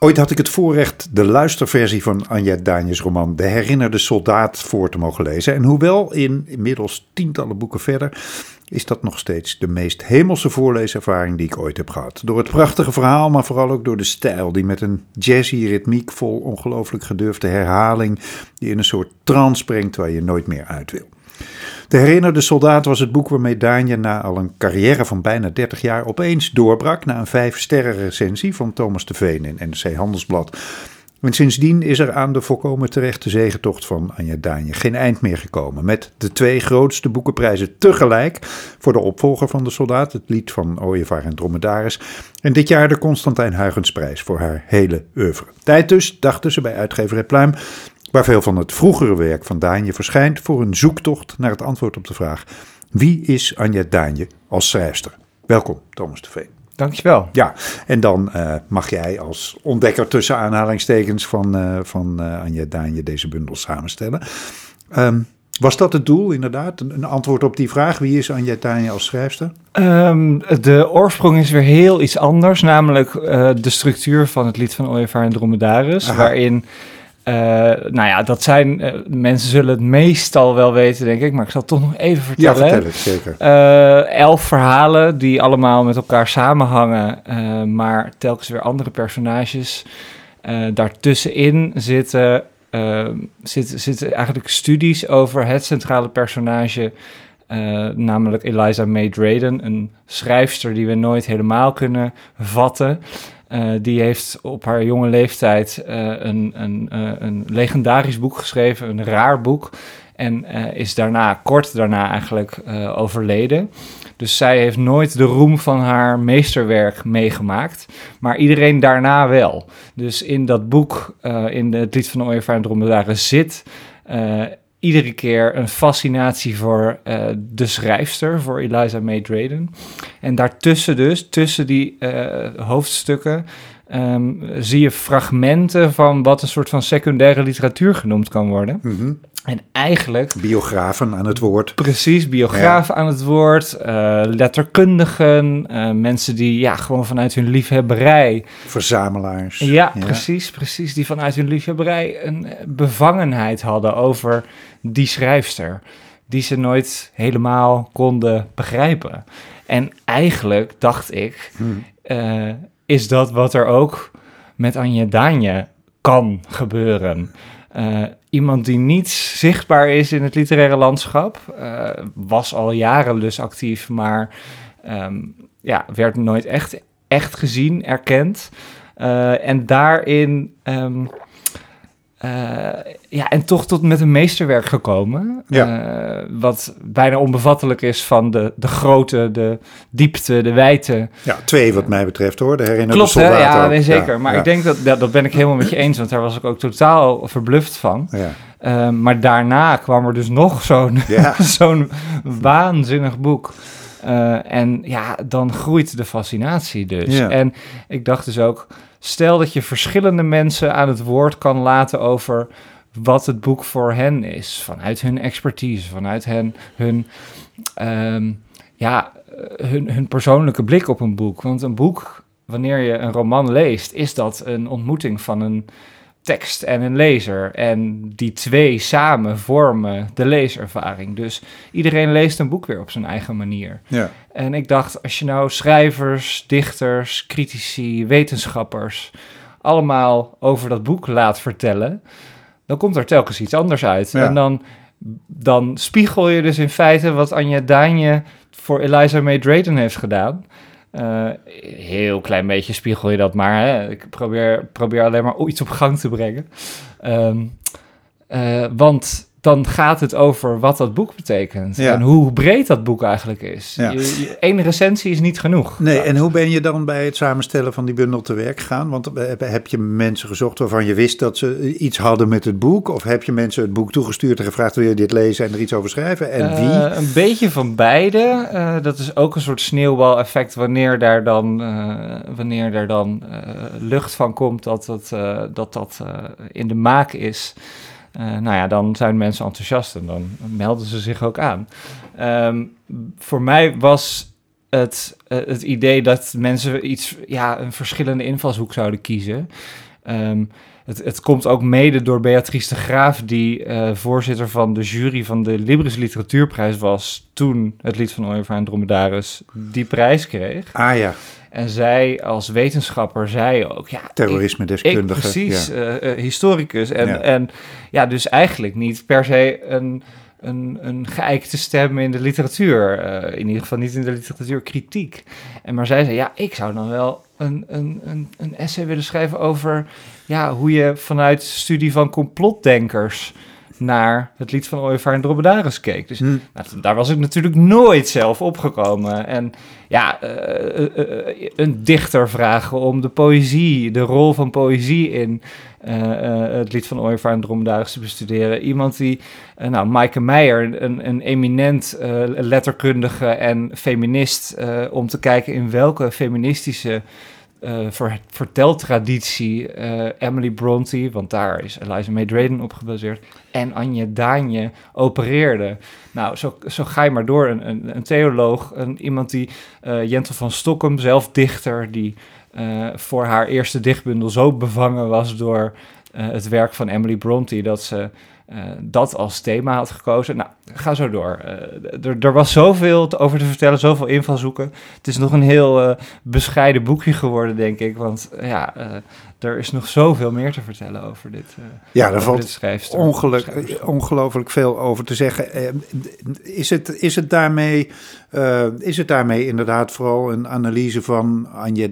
Ooit had ik het voorrecht de luisterversie van Anja Daanjes roman De Herinnerde Soldaat voor te mogen lezen. En hoewel in inmiddels tientallen boeken verder, is dat nog steeds de meest hemelse voorleeservaring die ik ooit heb gehad. Door het prachtige verhaal, maar vooral ook door de stijl die met een jazzy ritmiek vol ongelooflijk gedurfde herhaling die in een soort trance brengt waar je nooit meer uit wil. De herinnerde soldaat was het boek waarmee Daanje na al een carrière van bijna 30 jaar opeens doorbrak na een vijf sterren recensie van Thomas de Veen in NRC Handelsblad. En sindsdien is er aan de volkomen terechte zegentocht van Anja Daanje geen eind meer gekomen. Met de twee grootste boekenprijzen tegelijk voor de opvolger van de soldaat, het lied van Ooievaar en Dromedaris. En dit jaar de Constantijn Huygensprijs voor haar hele oeuvre. Tijd dus, dachten ze bij uitgeverij Pluim, waar veel van het vroegere werk van Daanje verschijnt voor een zoektocht naar het antwoord op de vraag: wie is Anja Daanje als schrijfster? Welkom, Thomas de Veen. Dankjewel. Ja, en dan uh, mag jij als ontdekker tussen aanhalingstekens van, uh, van uh, Anja Daanje deze bundel samenstellen. Um, was dat het doel, inderdaad? Een antwoord op die vraag: wie is Anja Daanje als schrijfster? Um, de oorsprong is weer heel iets anders, namelijk de structuur van het lied van Ooievaar en Dromedaris, Aha. waarin uh, nou ja, dat zijn, uh, mensen zullen het meestal wel weten, denk ik, maar ik zal het toch nog even vertellen. Ja, vertel het, zeker. Uh, elf verhalen die allemaal met elkaar samenhangen, maar telkens weer andere personages. daartussenin zitten, zitten, zitten eigenlijk studies over het centrale personage, namelijk Eliza May Drayden, een schrijfster die we nooit helemaal kunnen vatten. Uh, die heeft op haar jonge leeftijd uh, een, een, uh, een legendarisch boek geschreven, een raar boek. En is daarna, kort daarna eigenlijk, overleden. Dus zij heeft nooit de roem van haar meesterwerk meegemaakt. Maar iedereen daarna wel. Dus in dat boek, in het lied van de Ooievaar en Dromedaren, zit iedere keer een fascinatie voor uh, de schrijfster, voor Eliza May Drayden. En daartussen dus, tussen die uh, hoofdstukken, um, zie je fragmenten van wat een soort van secundaire literatuur genoemd kan worden. Mm -hmm. En eigenlijk... Biografen aan het woord. Precies, biografen ja. aan het woord, uh, letterkundigen, uh, mensen die ja, gewoon vanuit hun liefhebberij... Verzamelaars. Ja, ja, precies, precies. Die vanuit hun liefhebberij een bevangenheid hadden over die schrijfster. Die ze nooit helemaal konden begrijpen. En eigenlijk dacht ik, hmm. uh, is dat wat er ook met Anja Daanje kan gebeuren. Uh, iemand die niet zichtbaar is in het literaire landschap, uh, was al jaren dus actief, maar um, ja, werd nooit echt, echt gezien, erkend. Uh, en daarin um, uh, ja, en toch tot met een meesterwerk gekomen. Ja. Uh, wat bijna onbevattelijk is van de, de grootte, de diepte, de wijte. Ja, twee wat mij betreft hoor. De herinnerde Klopt, hè? Ja, nee, zeker. Ja, maar ja. ik denk dat, dat, dat ben ik helemaal met je eens, want daar was ik ook totaal verbluft van. Ja. Uh, maar daarna kwam er dus nog zo'n zo'n waanzinnig boek. En ja, dan groeit de fascinatie dus. Ja. En ik dacht dus ook, stel dat je verschillende mensen aan het woord kan laten over wat het boek voor hen is. Vanuit hun expertise, vanuit hen, hun, um, ja, hun, hun persoonlijke blik op een boek. Want een boek, wanneer je een roman leest, is dat een ontmoeting van een tekst en een lezer. En die twee samen vormen de leeservaring. Dus iedereen leest een boek weer op zijn eigen manier. Ja. En ik dacht, als je nou schrijvers, dichters, critici, wetenschappers allemaal over dat boek laat vertellen, dan komt er telkens iets anders uit. Ja. En dan, dan spiegel je dus in feite wat Anja Daanje voor Eliza May Drayden heeft gedaan. Uh, heel klein beetje spiegel je dat maar. Hè? Ik probeer, probeer alleen maar iets op gang te brengen. Um, uh, want dan gaat het over wat dat boek betekent. Ja. En hoe breed dat boek eigenlijk is. Ja. Één recensie is niet genoeg. Nee, en hoe ben je dan bij het samenstellen van die bundel te werk gegaan? Want heb je mensen gezocht waarvan je wist dat ze iets hadden met het boek? Of heb je mensen het boek toegestuurd en gevraagd wil je dit lezen en er iets over schrijven? En wie? Uh, een beetje van beide. Uh, dat is ook een soort sneeuwbaleffect wanneer daar dan, uh, wanneer daar dan lucht van komt dat dat, dat, dat in de maak is. Uh, nou ja, dan zijn mensen enthousiast en dan melden ze zich ook aan. Um, voor mij was het, eh, het idee dat mensen iets, ja, een verschillende invalshoek zouden kiezen. Ehm, het, het komt ook mede door Beatrice de Graaf, die eh, voorzitter van de jury van de Libris Literatuurprijs was toen het lied van Oliver en Dromedaris die prijs kreeg. Ah ja. En zij als wetenschapper zei ook, ja... Terrorisme-deskundige. Precies, ja. Uh, uh, historicus. En ja. en ja, dus eigenlijk niet per se een, een, een geëikte stem in de literatuur. Uh, in ieder geval niet in de literatuurkritiek. En maar zij zei, ja, ik zou dan wel een, een, een, een essay willen schrijven over... Ja, hoe je vanuit studie van complotdenkers naar het lied van Ooievaar en Dromedaris keek. Dus hmm. nou, daar was ik natuurlijk nooit zelf opgekomen. En ja, uh, uh, uh, een dichter vragen om de poëzie, de rol van poëzie in het lied van Ooievaar en Dromedaris te bestuderen. Iemand die, nou, Maaike Meijer, een, een eminent letterkundige en feminist, om te kijken in welke feministische ver, verteltraditie uh, Emily Bronte, want daar is Eliza May Drayden op gebaseerd, en Anje Daanje opereerde. Nou, zo, zo ga je maar door. Een, een, een theoloog, een, iemand die, uh, Jentel van Stokkem, zelf dichter, die voor haar eerste dichtbundel zo bevangen was door het werk van Emily Bronte, dat ze dat als thema had gekozen. Nou, ga zo door. Uh, er, was zoveel over te vertellen, zoveel invalshoeken. Het is nog een heel uh, bescheiden boekje geworden, denk ik. Want ja, er is nog zoveel meer te vertellen over dit Ja, er valt ongelooflijk veel over te zeggen. is, het, is, het daarmee, is het daarmee inderdaad vooral een analyse van Anje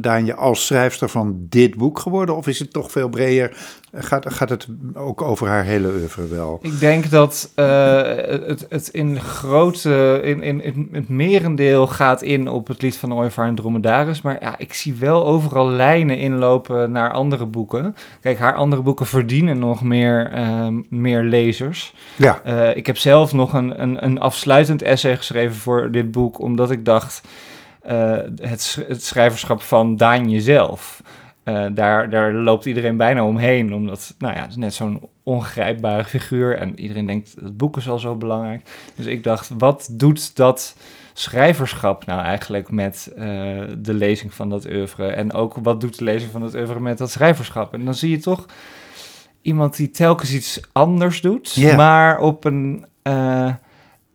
Daanje als schrijfster van dit boek geworden? Of is het toch veel breder? Gaat, gaat het ook over haar hele oeuvre wel? Ik denk dat uh, het, het in grote, in, in, in, het merendeel gaat in op het lied van Ooievaar en Dromedaris. Maar ja, ik zie wel overal lijnen inlopen naar andere boeken. Kijk, haar andere boeken verdienen nog meer, uh, meer lezers. Ja. Uh, ik heb zelf nog een, een, een afsluitend essay geschreven voor dit boek, omdat ik dacht, het, het schrijverschap van Daan jezelf... Uh, daar, daar loopt iedereen bijna omheen, omdat, nou ja, het is net zo'n ongrijpbare figuur en iedereen denkt, het boek is al zo belangrijk. Dus ik dacht, wat doet dat schrijverschap nou eigenlijk met uh, de lezing van dat oeuvre? En ook, wat doet de lezing van dat oeuvre met dat schrijverschap? En dan zie je toch iemand die telkens iets anders doet, yeah. maar op een... Uh,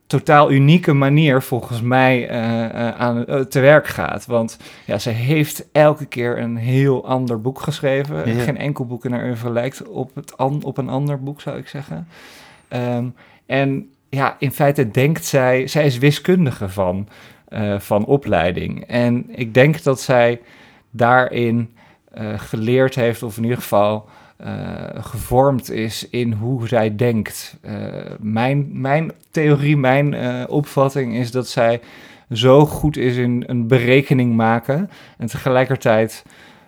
totaal unieke manier volgens mij uh, uh, aan te werk gaat. Want ja, ze heeft elke keer een heel ander boek geschreven. Geen enkel boek in haar oeuvre lijkt op, het an, op een ander boek, zou ik zeggen. Um, en ja, in feite denkt zij... Zij is wiskundige van, van opleiding. En ik denk dat zij daarin geleerd heeft, of in ieder geval... Uh, gevormd is in hoe zij denkt. Mijn, mijn theorie, mijn opvatting is dat zij zo goed is in een berekening maken en tegelijkertijd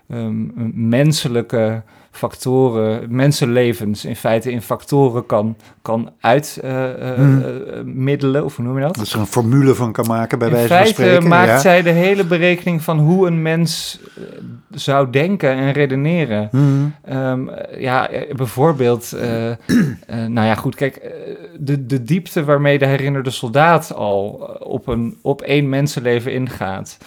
um, menselijke factoren, mensenlevens in feite in factoren kan, kan uitmiddelen, uh, uh, of hoe noem je dat? Dat ze een formule van kan maken bij in wijze feite van spreken. maakt ja. zij de hele berekening van hoe een mens zou denken en redeneren. Mm. Um, ja, bijvoorbeeld, uh, nou ja, goed, kijk, de, de diepte waarmee de herinnerde soldaat al op, een, op één mensenleven ingaat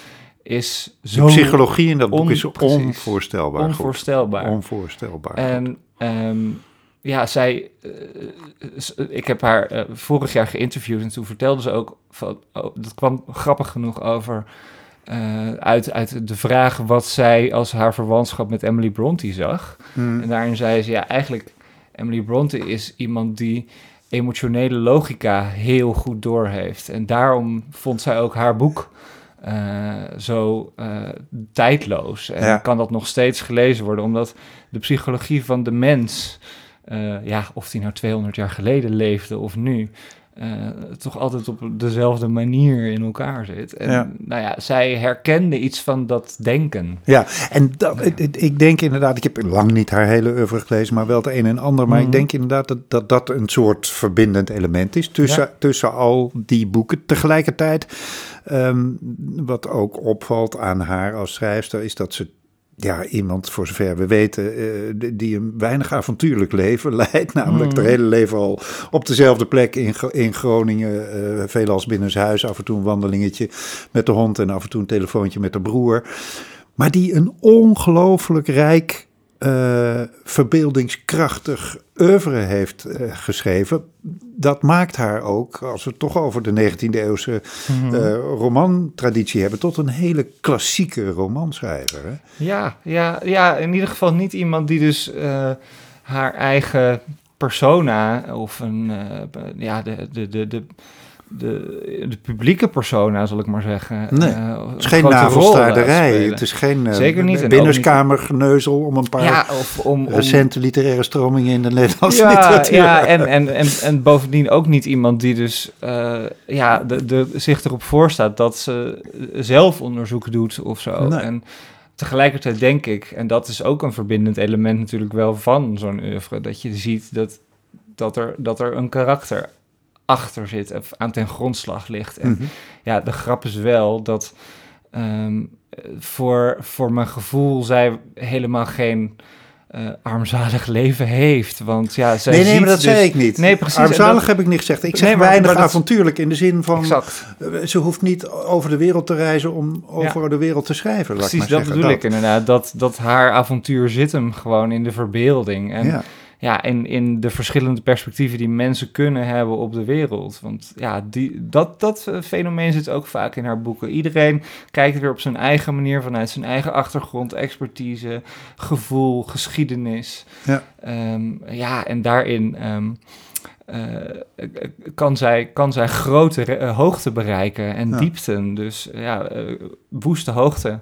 is zo... De psychologie in dat boek is onvoorstelbaar. Onvoorstelbaar. Onvoorstelbaar. En um, ja, zij... Uh, ik heb haar uh, vorig jaar geïnterviewd en toen vertelde ze ook... Van, oh, dat kwam grappig genoeg over... Uh, uit, uit de vraag wat zij als haar verwantschap met Emily Bronte zag. Hmm. En daarin zei ze, ja, eigenlijk... Emily Bronte is iemand die emotionele logica heel goed doorheeft. En daarom vond zij ook haar boek uh, zo uh, tijdloos. En ja. kan dat nog steeds gelezen worden, omdat de psychologie van de mens, uh, ja, of die nou 200 jaar geleden leefde of nu, toch altijd op dezelfde manier in elkaar zit. En ja. nou ja, zij herkende iets van dat denken. Ja, en dat, ik, ik, denk inderdaad, ik heb lang niet haar hele oeuvre gelezen, maar wel het een en ander. Maar mm. ik denk inderdaad dat, dat dat een soort verbindend element is tussen, ja. tussen al die boeken. Tegelijkertijd Um, wat ook opvalt aan haar als schrijfster is dat ze ja, iemand, voor zover we weten, uh, die een weinig avontuurlijk leven leidt. Namelijk mm. het hele leven al op dezelfde plek in, in Groningen. Uh, veelal binnen zijn huis, af en toe een wandelingetje met de hond en af en toe een telefoontje met de broer. Maar die een ongelooflijk rijk uh, verbeeldingskrachtig oeuvre heeft uh, geschreven. Dat maakt haar ook, als we het toch over de 19e eeuwse mm uh, romantraditie hebben, tot een hele klassieke romanschrijver. Hè? Ja, ja, ja, in ieder geval niet iemand die dus haar eigen persona of een, ja, de, de, de, de de, de publieke persona, zal ik maar zeggen. Nee, uh, het is geen navelstaarderij. Het is geen uh, Zeker niet. binnenskamergeneuzel om een paar ja, of om, om, recente literaire stromingen in de Nederlandse ja, literatuur. Ja, en, en, en, en bovendien ook niet iemand die dus uh, ja, de, de, zich erop voorstaat dat ze zelf onderzoek doet of zo. Nee. En tegelijkertijd denk ik, en dat is ook een verbindend element natuurlijk wel van zo'n oeuvre, dat je ziet dat, dat, er, dat er een karakter achter zit of aan ten grondslag ligt. En mhm. ja, de grap is wel dat ehm, voor, voor mijn gevoel zij helemaal geen uh, armzalig leven heeft. Want ja, zij nee, nee, maar dat dus... zei ik niet. Nee, precies. Armzalig heb ik niet gezegd. Ik zeg nee, maar, weinig avontuurlijk in de zin van... Exact. Eh, ze hoeft niet over de wereld te reizen om over de wereld te schrijven. Precies, dat zeggen. bedoel ik inderdaad. Dat, dat haar avontuur zit hem gewoon in de verbeelding. En ja ja, in, in de verschillende perspectieven die mensen kunnen hebben op de wereld. Want ja, die, dat, dat eh, fenomeen zit ook vaak in haar boeken. Iedereen kijkt weer op zijn eigen manier vanuit zijn eigen achtergrond, expertise, gevoel, geschiedenis. Ja, um, ja en daarin. Um, uh, kan, zij, kan zij grote uh, hoogte bereiken en ja. diepten. Dus ja, uh, woeste hoogte.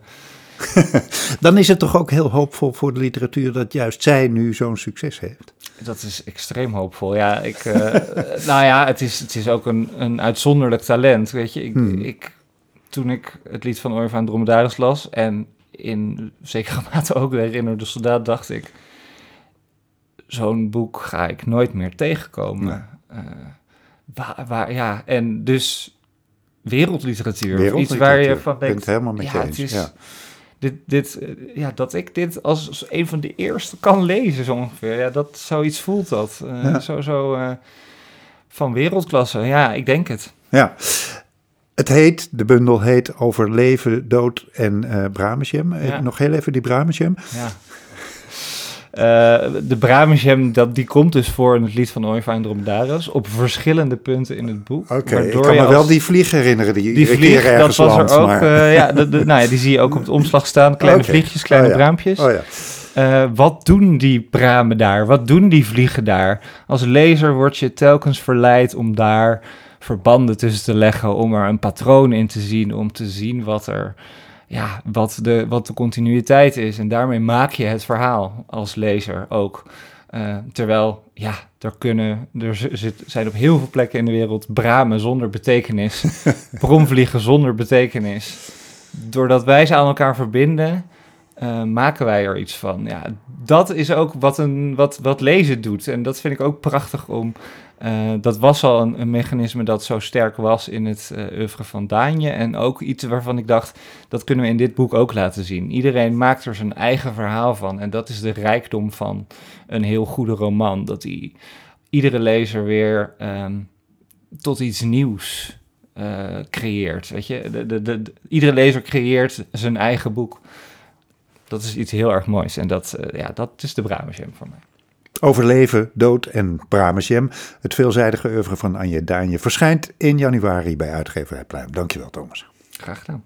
Dan is het toch ook heel hoopvol voor de literatuur dat juist zij nu zo'n succes heeft. Dat is extreem hoopvol. Ja, ik, uh, nou ja, het is, het is ook een, een uitzonderlijk talent. Weet je, ik, hmm. ik, toen ik het lied van Orva van Dromedaris las en in zekere mate ook de herinnerde soldaat, dacht ik: zo'n boek ga ik nooit meer tegenkomen. Uh, waar, waar, ja, en dus wereldliteratuur. wereldliteratuur. Iets waar je van denkt: helemaal met ja, je eens. Het is, ja dit, dit, eh, ja, dat ik dit als een van de eerste kan lezen, zo ongeveer. Ja, dat, zoiets voelt dat. Uh, Zo, zo uh, van wereldklasse. Ja, ik denk het. Ja. Het heet, de bundel heet Over leven, dood en uh, Bramesjem. Ja. Nog heel even die Bramesjem. Ja. Uh, de Bramesjem, dat, die komt dus voor in het lied van Oiva en Dromedaris op verschillende punten in het boek. Oké, ik kan me wel die vlieg herinneren die, die vlieg, dat was er ook. Uh, ja, de, de, nou ja, die zie je ook op het omslag staan. Kleine okay. vliegjes, kleine oh, ja. braampjes. Oh, ja. Uh, wat doen die bramen daar? Wat doen die vliegen daar? Als lezer word je telkens verleid om daar verbanden tussen te leggen, om er een patroon in te zien, om te zien wat er ja, wat, de, wat de continuïteit is. En daarmee maak je het verhaal als lezer ook. Uh, terwijl, ja, er, kunnen, er zit, zijn op heel veel plekken in de wereld bramen zonder betekenis, bromvliegen zonder betekenis. Doordat wij ze aan elkaar verbinden, uh, maken wij er iets van. Ja, dat is ook wat, een, wat, wat lezen doet. En dat vind ik ook prachtig om uh, dat was al een, mechanisme dat zo sterk was in het uh, oeuvre van Daanje. En ook iets waarvan ik dacht, dat kunnen we in dit boek ook laten zien. Iedereen maakt er zijn eigen verhaal van. En dat is de rijkdom van een heel goede roman. Dat hij iedere lezer weer um, tot iets nieuws uh, creëert. Weet je, de, de, de, iedere lezer creëert zijn eigen boek. Dat is iets heel erg moois. En dat, ja, dat is de Bramesjem van mij. Overleven, Dood en Pramesjem. Het veelzijdige oeuvre van Anje Daanje verschijnt in januari bij uitgeverij Pluim. Dankjewel Thomas. Graag gedaan.